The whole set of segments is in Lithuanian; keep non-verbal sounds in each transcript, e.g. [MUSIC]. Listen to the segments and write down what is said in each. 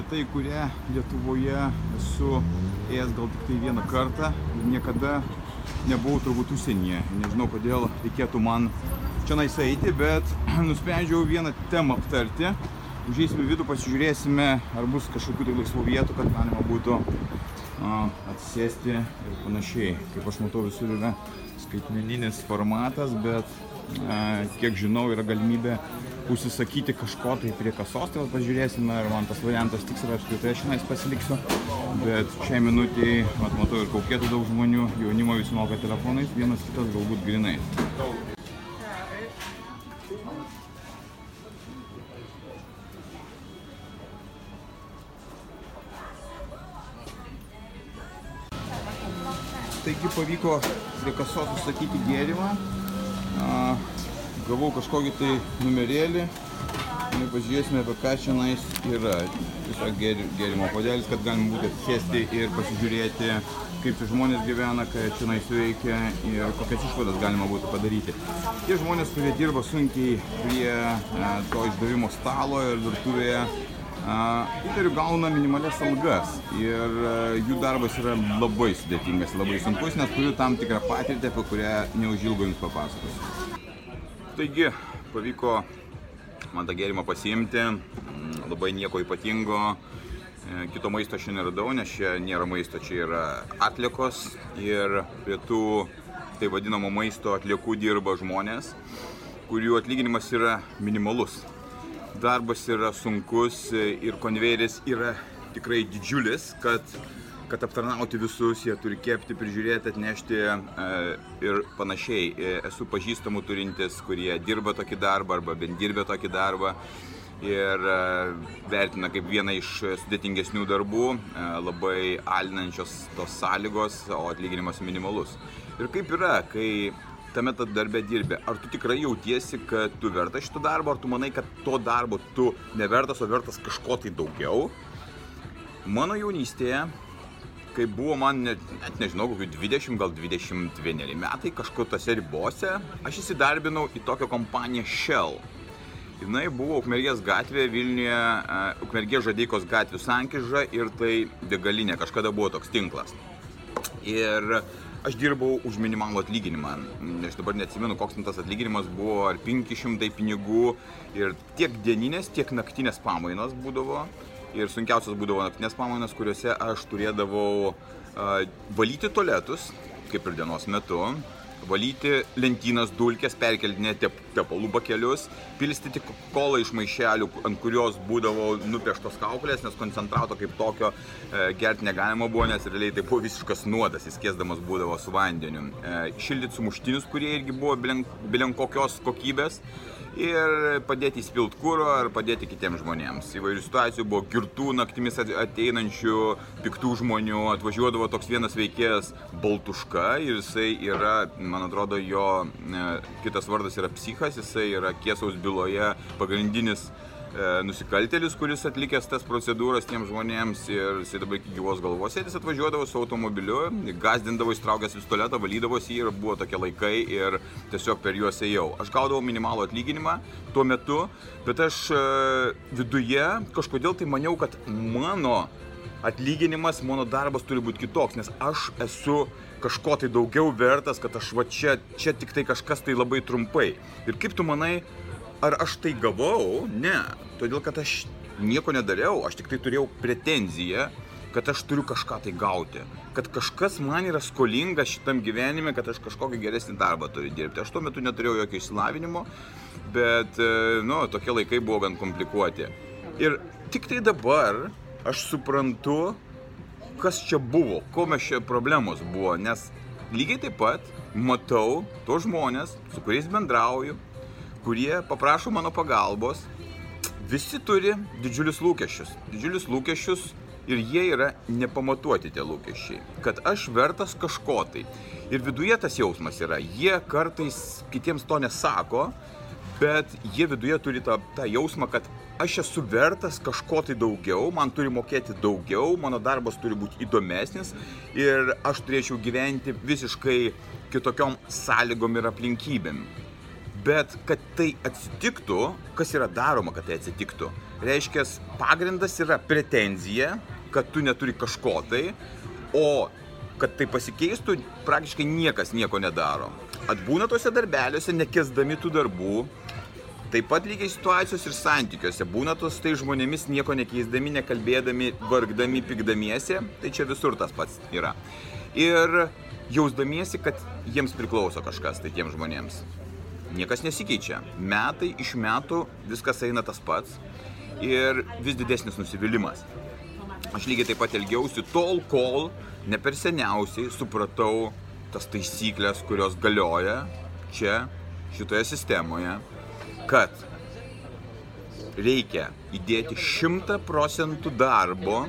Vieta, į kurią Lietuvoje esu ėjęs gal tik tai vieną kartą ir niekada nebuvau turbūt užsienyje. Nežinau, kodėl reikėtų man čia eiti, bet [CLEARS THROAT] nusprendžiau vieną temą aptarti. Užėsime vidų, pasižiūrėsime, ar bus kažkokių tai laisvų vietų, kad galima būtų a, atsisėsti ir panašiai. Kaip aš matau, visur yra skaitmeninis formatas, bet kiek žinau, yra galimybė užsisakyti kažko tai prie kasos, tai pažiūrėsime, ar man tas variantas tiks ir apskritai aš tenais pasiliksiu. Bet šiai minutiai, mat, matau ir kaukėtų daug žmonių, jaunimo visi moka telefonais, vienas kitas galbūt grinai. Taigi pavyko prie kasos užsakyti gėrimą. Gavau kažkokį tai numerėlį. Ir pažiūrėsime, apie ką čia nais yra. Tiesiog gėrimo podėlis, kad galima būtų atsėsti ir pasižiūrėti, kaip čia žmonės gyvena, ką čia nais veikia ir kokias išvadas galima būtų padaryti. Tie žmonės, kurie dirba sunkiai prie e, to išdavimo stalo ir virtuvėje, įtariu gauna minimalias algas ir e, jų darbas yra labai sudėtingas, labai sunkus, nes turiu tam tikrą patirtį, apie kurią neužilgo jums papasakosiu. Taigi, pavyko man tą gėrimą pasiimti, mm, labai nieko ypatingo, e, kito maisto aš neradau, nes čia nėra maisto, čia yra atlikos ir prie tų tai vadinamo maisto atliekų dirba žmonės, kurių atlyginimas yra minimalus. Darbas yra sunkus ir konvejeris yra tikrai didžiulis, kad kad aptarnauti visus, jie turi kepti, prižiūrėti, atnešti e, ir panašiai. E, esu pažįstamų turintis, kurie dirba tokį darbą arba bent dirbė tokį darbą ir e, vertina kaip vieną iš sudėtingesnių darbų, labai alinančios tos sąlygos, o atlyginimas minimalus. Ir kaip yra, kai tame darbe dirbi, ar tu tikrai jautiesi, kad tu vertas šito darbo, ar tu manai, kad to darbo tu nevertas, o vertas kažko tai daugiau? Mano jaunystėje kai buvo man net, net nežinau, kokių 20, gal 21 metai, kažkur tose ribose, aš įsidarbinau į tokią kompaniją Shell. Jis buvo Ukmergės gatvėje Vilniuje, uh, Ukmergės žadeikos gatvių sankryža ir tai degalinė, kažkada buvo toks tinklas. Ir aš dirbau už minimalų atlyginimą. Aš dabar neatsimenu, koks tas atlyginimas buvo, ar 500 pinigų. Ir tiek dieninės, tiek naktinės pamainos būdavo ir sunkiausias būdavo naktinės pamainos, kuriuose aš turėdavau uh, valyti toletus, kaip ir dienos metu, valyti lentynas, dulkės, perkeldinėti tep, tepalų bakelius, pilstyti kolą iš maišelių, ant kurios būdavo nupieštos kaukolės, nes koncentrato kaip tokio e, gerti negalima buvo, nes realiai tai buvo visiškas nuodas, jis kėsdamas būdavo su vandeniu. E, šildyti sumuštinius, kurie irgi buvo bilen kokios kokybės ir padėti įspilt kūro ar padėti kitiems žmonėms. Įvairių situacijų buvo girtų naktimis ateinančių piktų žmonių, atvažiuodavo toks vienas veikėjas Baltuška ir jisai yra, man atrodo, jo e, kitas vardas yra psichas, jisai yra Kiesaus byloje pagrindinis E, nusikaltėlis, kuris atlikęs tas procedūras tiems žmonėms ir jisai dabar iki gyvos galvos sėdės atvažiuodavo su automobiliu, gazdindavo, įstraukęs pistoletą, valydavosi ir buvo tokie laikai ir tiesiog per juos ėjau. Aš gaudavau minimalų atlyginimą tuo metu, bet aš e, viduje kažkodėl tai maniau, kad mano atlyginimas, mano darbas turi būti kitoks, nes aš esu kažko tai daugiau vertas, kad aš va čia, čia tik tai kažkas tai labai trumpai. Ir kaip tu manai, Ar aš tai gavau? Ne. Todėl, kad aš nieko nedariau, aš tik tai turėjau pretenziją, kad aš turiu kažką tai gauti. Kad kažkas man yra skolingas šitam gyvenime, kad aš kažkokį geresnį darbą turiu dirbti. Aš tuo metu neturėjau jokio išsilavinimo, bet, e, nu, tokie laikai buvo gan komplikuoti. Ir tik tai dabar aš suprantu, kas čia buvo, ko mes čia problemos buvo, nes lygiai taip pat matau tos žmonės, su kuriais bendrauju, kurie paprašo mano pagalbos, Visi turi didžiulius lūkesčius. Didžiulius lūkesčius ir jie yra nepamatuoti tie lūkesčiai. Kad aš vertas kažko tai. Ir viduje tas jausmas yra. Jie kartais kitiems to nesako, bet jie viduje turi tą, tą jausmą, kad aš esu vertas kažko tai daugiau, man turi mokėti daugiau, mano darbas turi būti įdomesnis ir aš turėčiau gyventi visiškai kitokiom sąlygom ir aplinkybėm. Bet kad tai atsitiktų, kas yra daroma, kad tai atsitiktų? Reiškia, pagrindas yra pretenzija, kad tu neturi kažko tai, o kad tai pasikeistų, praktiškai niekas nieko nedaro. Atbūna tuose darbeliuose, nekesdami tų darbų, Taip pat lygiai situacijos ir santykiuose. Būna tos tai žmonėmis nieko nekeisdami, nekalbėdami, vargdami, pikdamiesi, tai čia visur tas pats yra. Ir jausdamiesi, kad jiems priklauso kažkas tai tiems žmonėms. Niekas nesikeičia. Metai iš metų viskas eina tas pats ir vis didesnis nusivylimas. Aš lygiai taip pat elgiausi tol, kol ne per seniausiai supratau tas taisyklės, kurios galioja čia, šitoje sistemoje kad reikia įdėti 100 procentų darbo,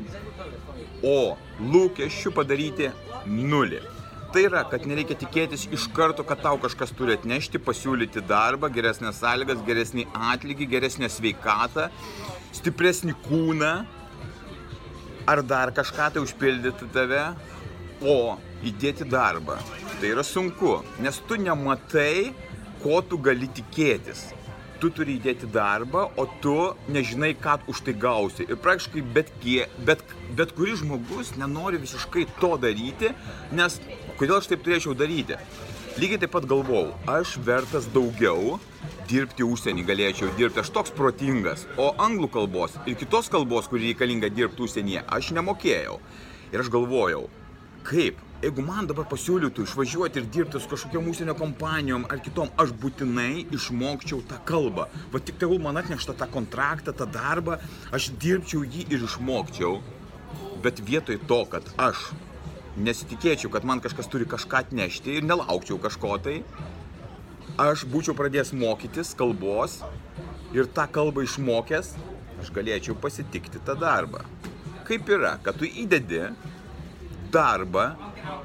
o lūkesčių padaryti nulį. Tai yra, kad nereikia tikėtis iš karto, kad tau kažkas turi atnešti, pasiūlyti darbą, geresnės sąlygas, geresnį atlygį, geresnę sveikatą, stipresnį kūną ar dar kažką tai užpildyti tave, o įdėti darbą. Tai yra sunku, nes tu nematai, ko tu gali tikėtis tu turi įdėti darbą, o tu nežinai, ką už tai gausi. Ir praktiškai bet, kie, bet, bet kuris žmogus nenori visiškai to daryti, nes kodėl aš taip turėčiau daryti? Lygiai taip pat galvojau, aš vertas daugiau dirbti užsienį galėčiau dirbti, aš toks protingas, o anglų kalbos ir kitos kalbos, kuri reikalinga dirbti užsienyje, aš nemokėjau. Ir aš galvojau, kaip jeigu man dabar pasiūlytų išvažiuoti ir dirbti su kažkokiam užsienio kompanijom ar kitom, aš būtinai išmokčiau tą kalbą. Va tik tegul man atnešta tą kontraktą, tą darbą, aš dirbčiau jį ir išmokčiau. Bet vietoj to, kad aš nesitikėčiau, kad man kažkas turi kažką atnešti ir nelaukčiau kažko tai, aš būčiau pradėjęs mokytis kalbos ir tą kalbą išmokęs, aš galėčiau pasitikti tą darbą. Kaip yra, kad tu įdedi darbą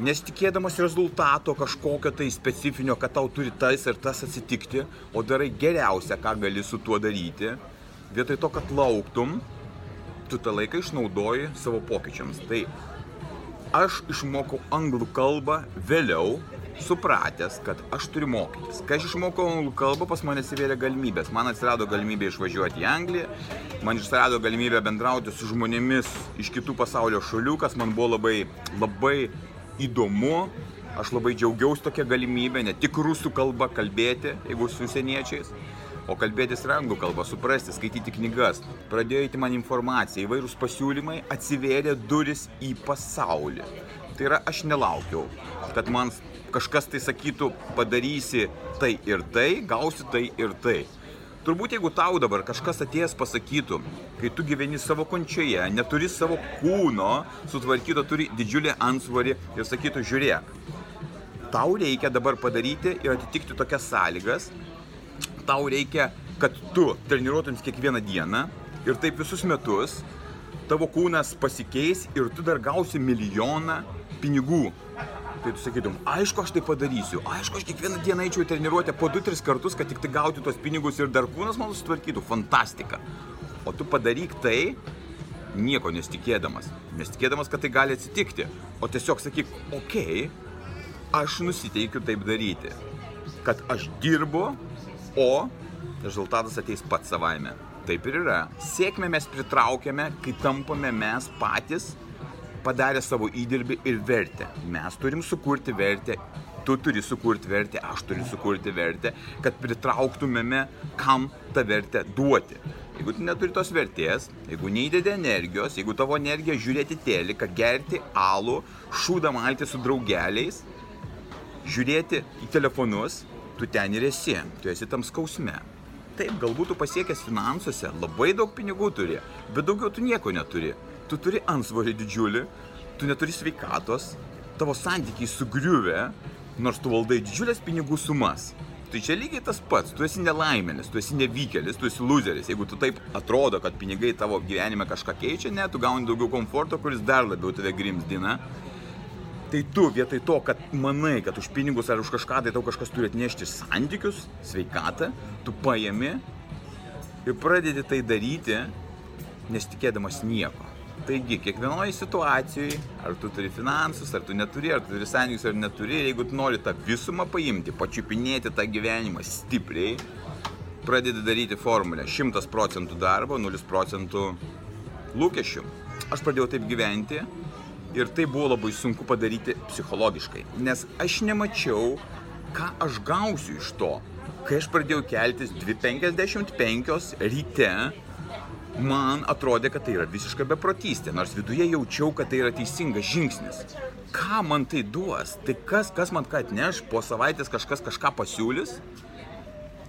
nesitikėdamas rezultato kažkokio tai specifinio, kad tau turi tas ir tas atsitikti, o darai geriausia, ką gali su tuo daryti, vietoj to, kad lauktum, tu tą laiką išnaudoji savo pokyčiams. Tai aš išmokau anglų kalbą vėliau, supratęs, kad aš turiu mokytis. Kai aš išmokau anglų kalbą, pas mane atsivėrė galimybės. Man atsirado galimybė išvažiuoti į Angliją, man atsirado galimybė bendrauti su žmonėmis iš kitų pasaulio šalių, kas man buvo labai, labai įdomu, aš labai džiaugiausi tokia galimybė ne tik rusų kalba kalbėti, jeigu su užsieniečiais, o kalbėtis ir anglų kalbą, suprasti, skaityti knygas. Pradėjo įti man informacija, įvairūs pasiūlymai, atsivėrė duris į pasaulį. Tai yra, aš nelaukiau, kad man kažkas tai sakytų, padarysi tai ir tai, gausi tai ir tai. Turbūt jeigu tau dabar kažkas atėjęs pasakytų, kai tu gyveni savo končioje, neturi savo kūno sutvarkyto, turi didžiulį ansvarį ir sakytų, žiūrėk, tau reikia dabar padaryti ir atitikti tokias sąlygas, tau reikia, kad tu treniruotumės kiekvieną dieną ir taip visus metus, tavo kūnas pasikeis ir tu dar gausi milijoną pinigų tai tu sakytum, aišku, aš tai padarysiu, aišku, aš kiekvieną dieną eičiau į treniruotę po 2-3 kartus, kad tik tai gauti tos pinigus ir dar kūnas man sutvarkytų, fantastika. O tu padaryk tai, nieko nesitikėdamas, nesitikėdamas, kad tai gali atsitikti, o tiesiog sakyk, okei, okay, aš nusiteikiu taip daryti, kad aš dirbu, o rezultatas ateis pats savaime. Taip ir yra. Sėkmę mes pritraukiame, kai tampame mes patys padarė savo įdirbį ir vertę. Mes turim sukurti vertę, tu turi sukurti vertę, aš turiu sukurti vertę, kad pritrauktumėme, kam tą vertę duoti. Jeigu tu neturi tos vertės, jeigu neįdedi energijos, jeigu tavo energija žiūrėti teliką, gerti alų, šūdą malti su draugeliais, žiūrėti į telefonus, tu ten ir esi, tu esi tam skausme. Taip, galbūt tu pasiekęs finansuose, labai daug pinigų turi, bet daugiau tu nieko neturi tu turi ansvorį didžiulį, tu neturi sveikatos, tavo santykiai sugriuvę, nors tu valdai didžiulės pinigų sumas. Tai čia lygiai tas pats, tu esi nelaimelis, tu esi nevykėlis, tu esi loseris. Jeigu tu taip atrodo, kad pinigai tavo gyvenime kažką keičia, ne, tu gauni daugiau komforto, kuris dar labiau tave grimzdina. Tai tu vietoj to, kad manai, kad už pinigus ar už kažką tai tau kažkas turi atnešti santykius, sveikatą, tu paėmi ir pradedi tai daryti, nesitikėdamas nieko. Taigi, kiekvienoje situacijoje, ar tu turi finansus, ar tu neturi, ar tu turi santykius, ar neturi, jeigu tu nori tą visumą paimti, pačiupinėti tą gyvenimą stipriai, pradedi daryti formulę 100 procentų darbo, 0 procentų lūkesčių. Aš pradėjau taip gyventi ir tai buvo labai sunku padaryti psichologiškai, nes aš nemačiau, ką aš gausiu iš to. Kai aš pradėjau keltis 2.55 ryte, man atrodė, kad tai yra visiška beprotystė, nors viduje jaučiau, kad tai yra teisingas žingsnis. Ką man tai duos? Tai kas, kas man ką atneš, po savaitės kažkas kažką pasiūlys?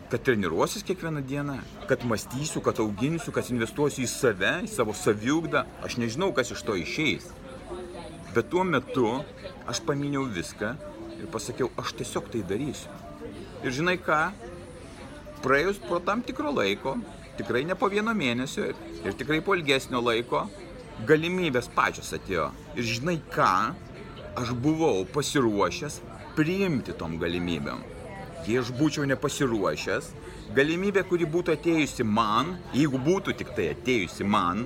Kad treniruosis kiekvieną dieną, kad mąstysiu, kad auginsiu, kad investuosiu į save, į savo saviugdą. Aš nežinau, kas iš to išeis. Bet tuo metu aš paminiau viską ir pasakiau, aš tiesiog tai darysiu. Ir žinai ką, praėjus po tam tikro laiko, tikrai ne po vieno mėnesio ir tikrai po ilgesnio laiko galimybės pačios atėjo. Ir žinai ką, aš buvau pasiruošęs priimti tom galimybėm. Jei aš būčiau nepasiruošęs, galimybė, kuri būtų atėjusi man, jeigu būtų tik tai atėjusi man,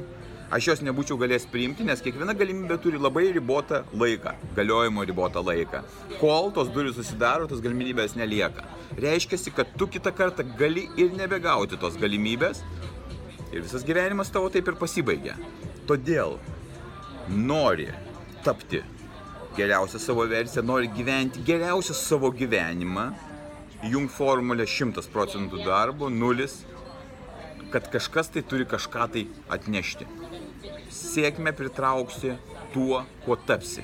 aš jos nebūčiau galėjęs priimti, nes kiekviena galimybė turi labai ribotą laiką, galiojimo ribotą laiką. Kol tos durys susidaro, tos galimybės nelieka. Reiškia, kad tu kitą kartą gali ir nebegauti tos galimybės ir visas gyvenimas tavo taip ir pasibaigia. Todėl nori tapti geriausią savo versiją, nori gyventi geriausią savo gyvenimą, jung formulę 100 procentų darbo, nulis, kad kažkas tai turi kažką tai atnešti sėkmę pritrauksi tuo, kuo tapsi.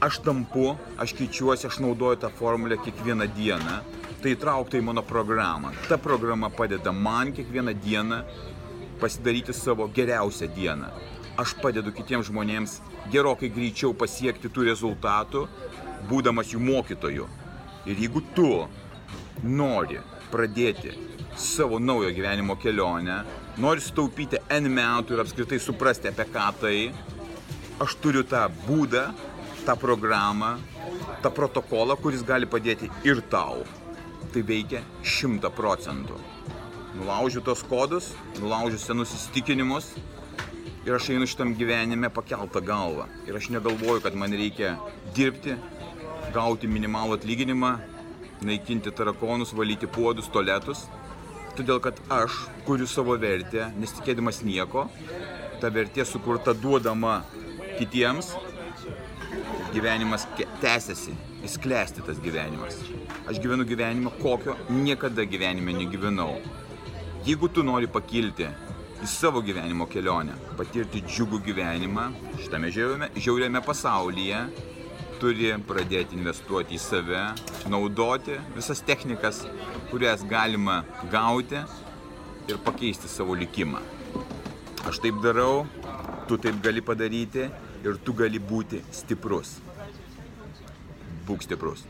Aš tampu, aš keičiuosi, aš naudoju tą formulę kiekvieną dieną, tai įtraukta į mano programą. Ta programa padeda man kiekvieną dieną pasidaryti savo geriausią dieną. Aš padedu kitiems žmonėms gerokai greičiau pasiekti tų rezultatų, būdamas jų mokytoju. Ir jeigu tu nori pradėti savo naujo gyvenimo kelionę, nori sutaupyti N metų ir apskritai suprasti apie ką tai, aš turiu tą būdą, tą programą, tą protokolą, kuris gali padėti ir tau. Tai veikia šimta procentų. Nulaužiu tos kodus, nulaužiu senus įsitikinimus ir aš einu šitam gyvenime pakeltą galvą. Ir aš negalvoju, kad man reikia dirbti, gauti minimalų atlyginimą, naikinti tarakonus, valyti puodus, toletus todėl kad aš kuriu savo vertę, nesitikėdamas nieko, ta vertė sukurta duodama kitiems, gyvenimas tęsiasi, jis klesti tas gyvenimas. Aš gyvenu gyvenimą, kokio niekada gyvenime negyvenau. Jeigu tu nori pakilti į savo gyvenimo kelionę, patirti džiugų gyvenimą šitame žiauriame, žiauriame pasaulyje, turi pradėti investuoti į save, naudoti visas technikas, kurias galima gauti ir pakeisti savo likimą. Aš taip darau, tu taip gali padaryti ir tu gali būti stiprus. Būk stiprus.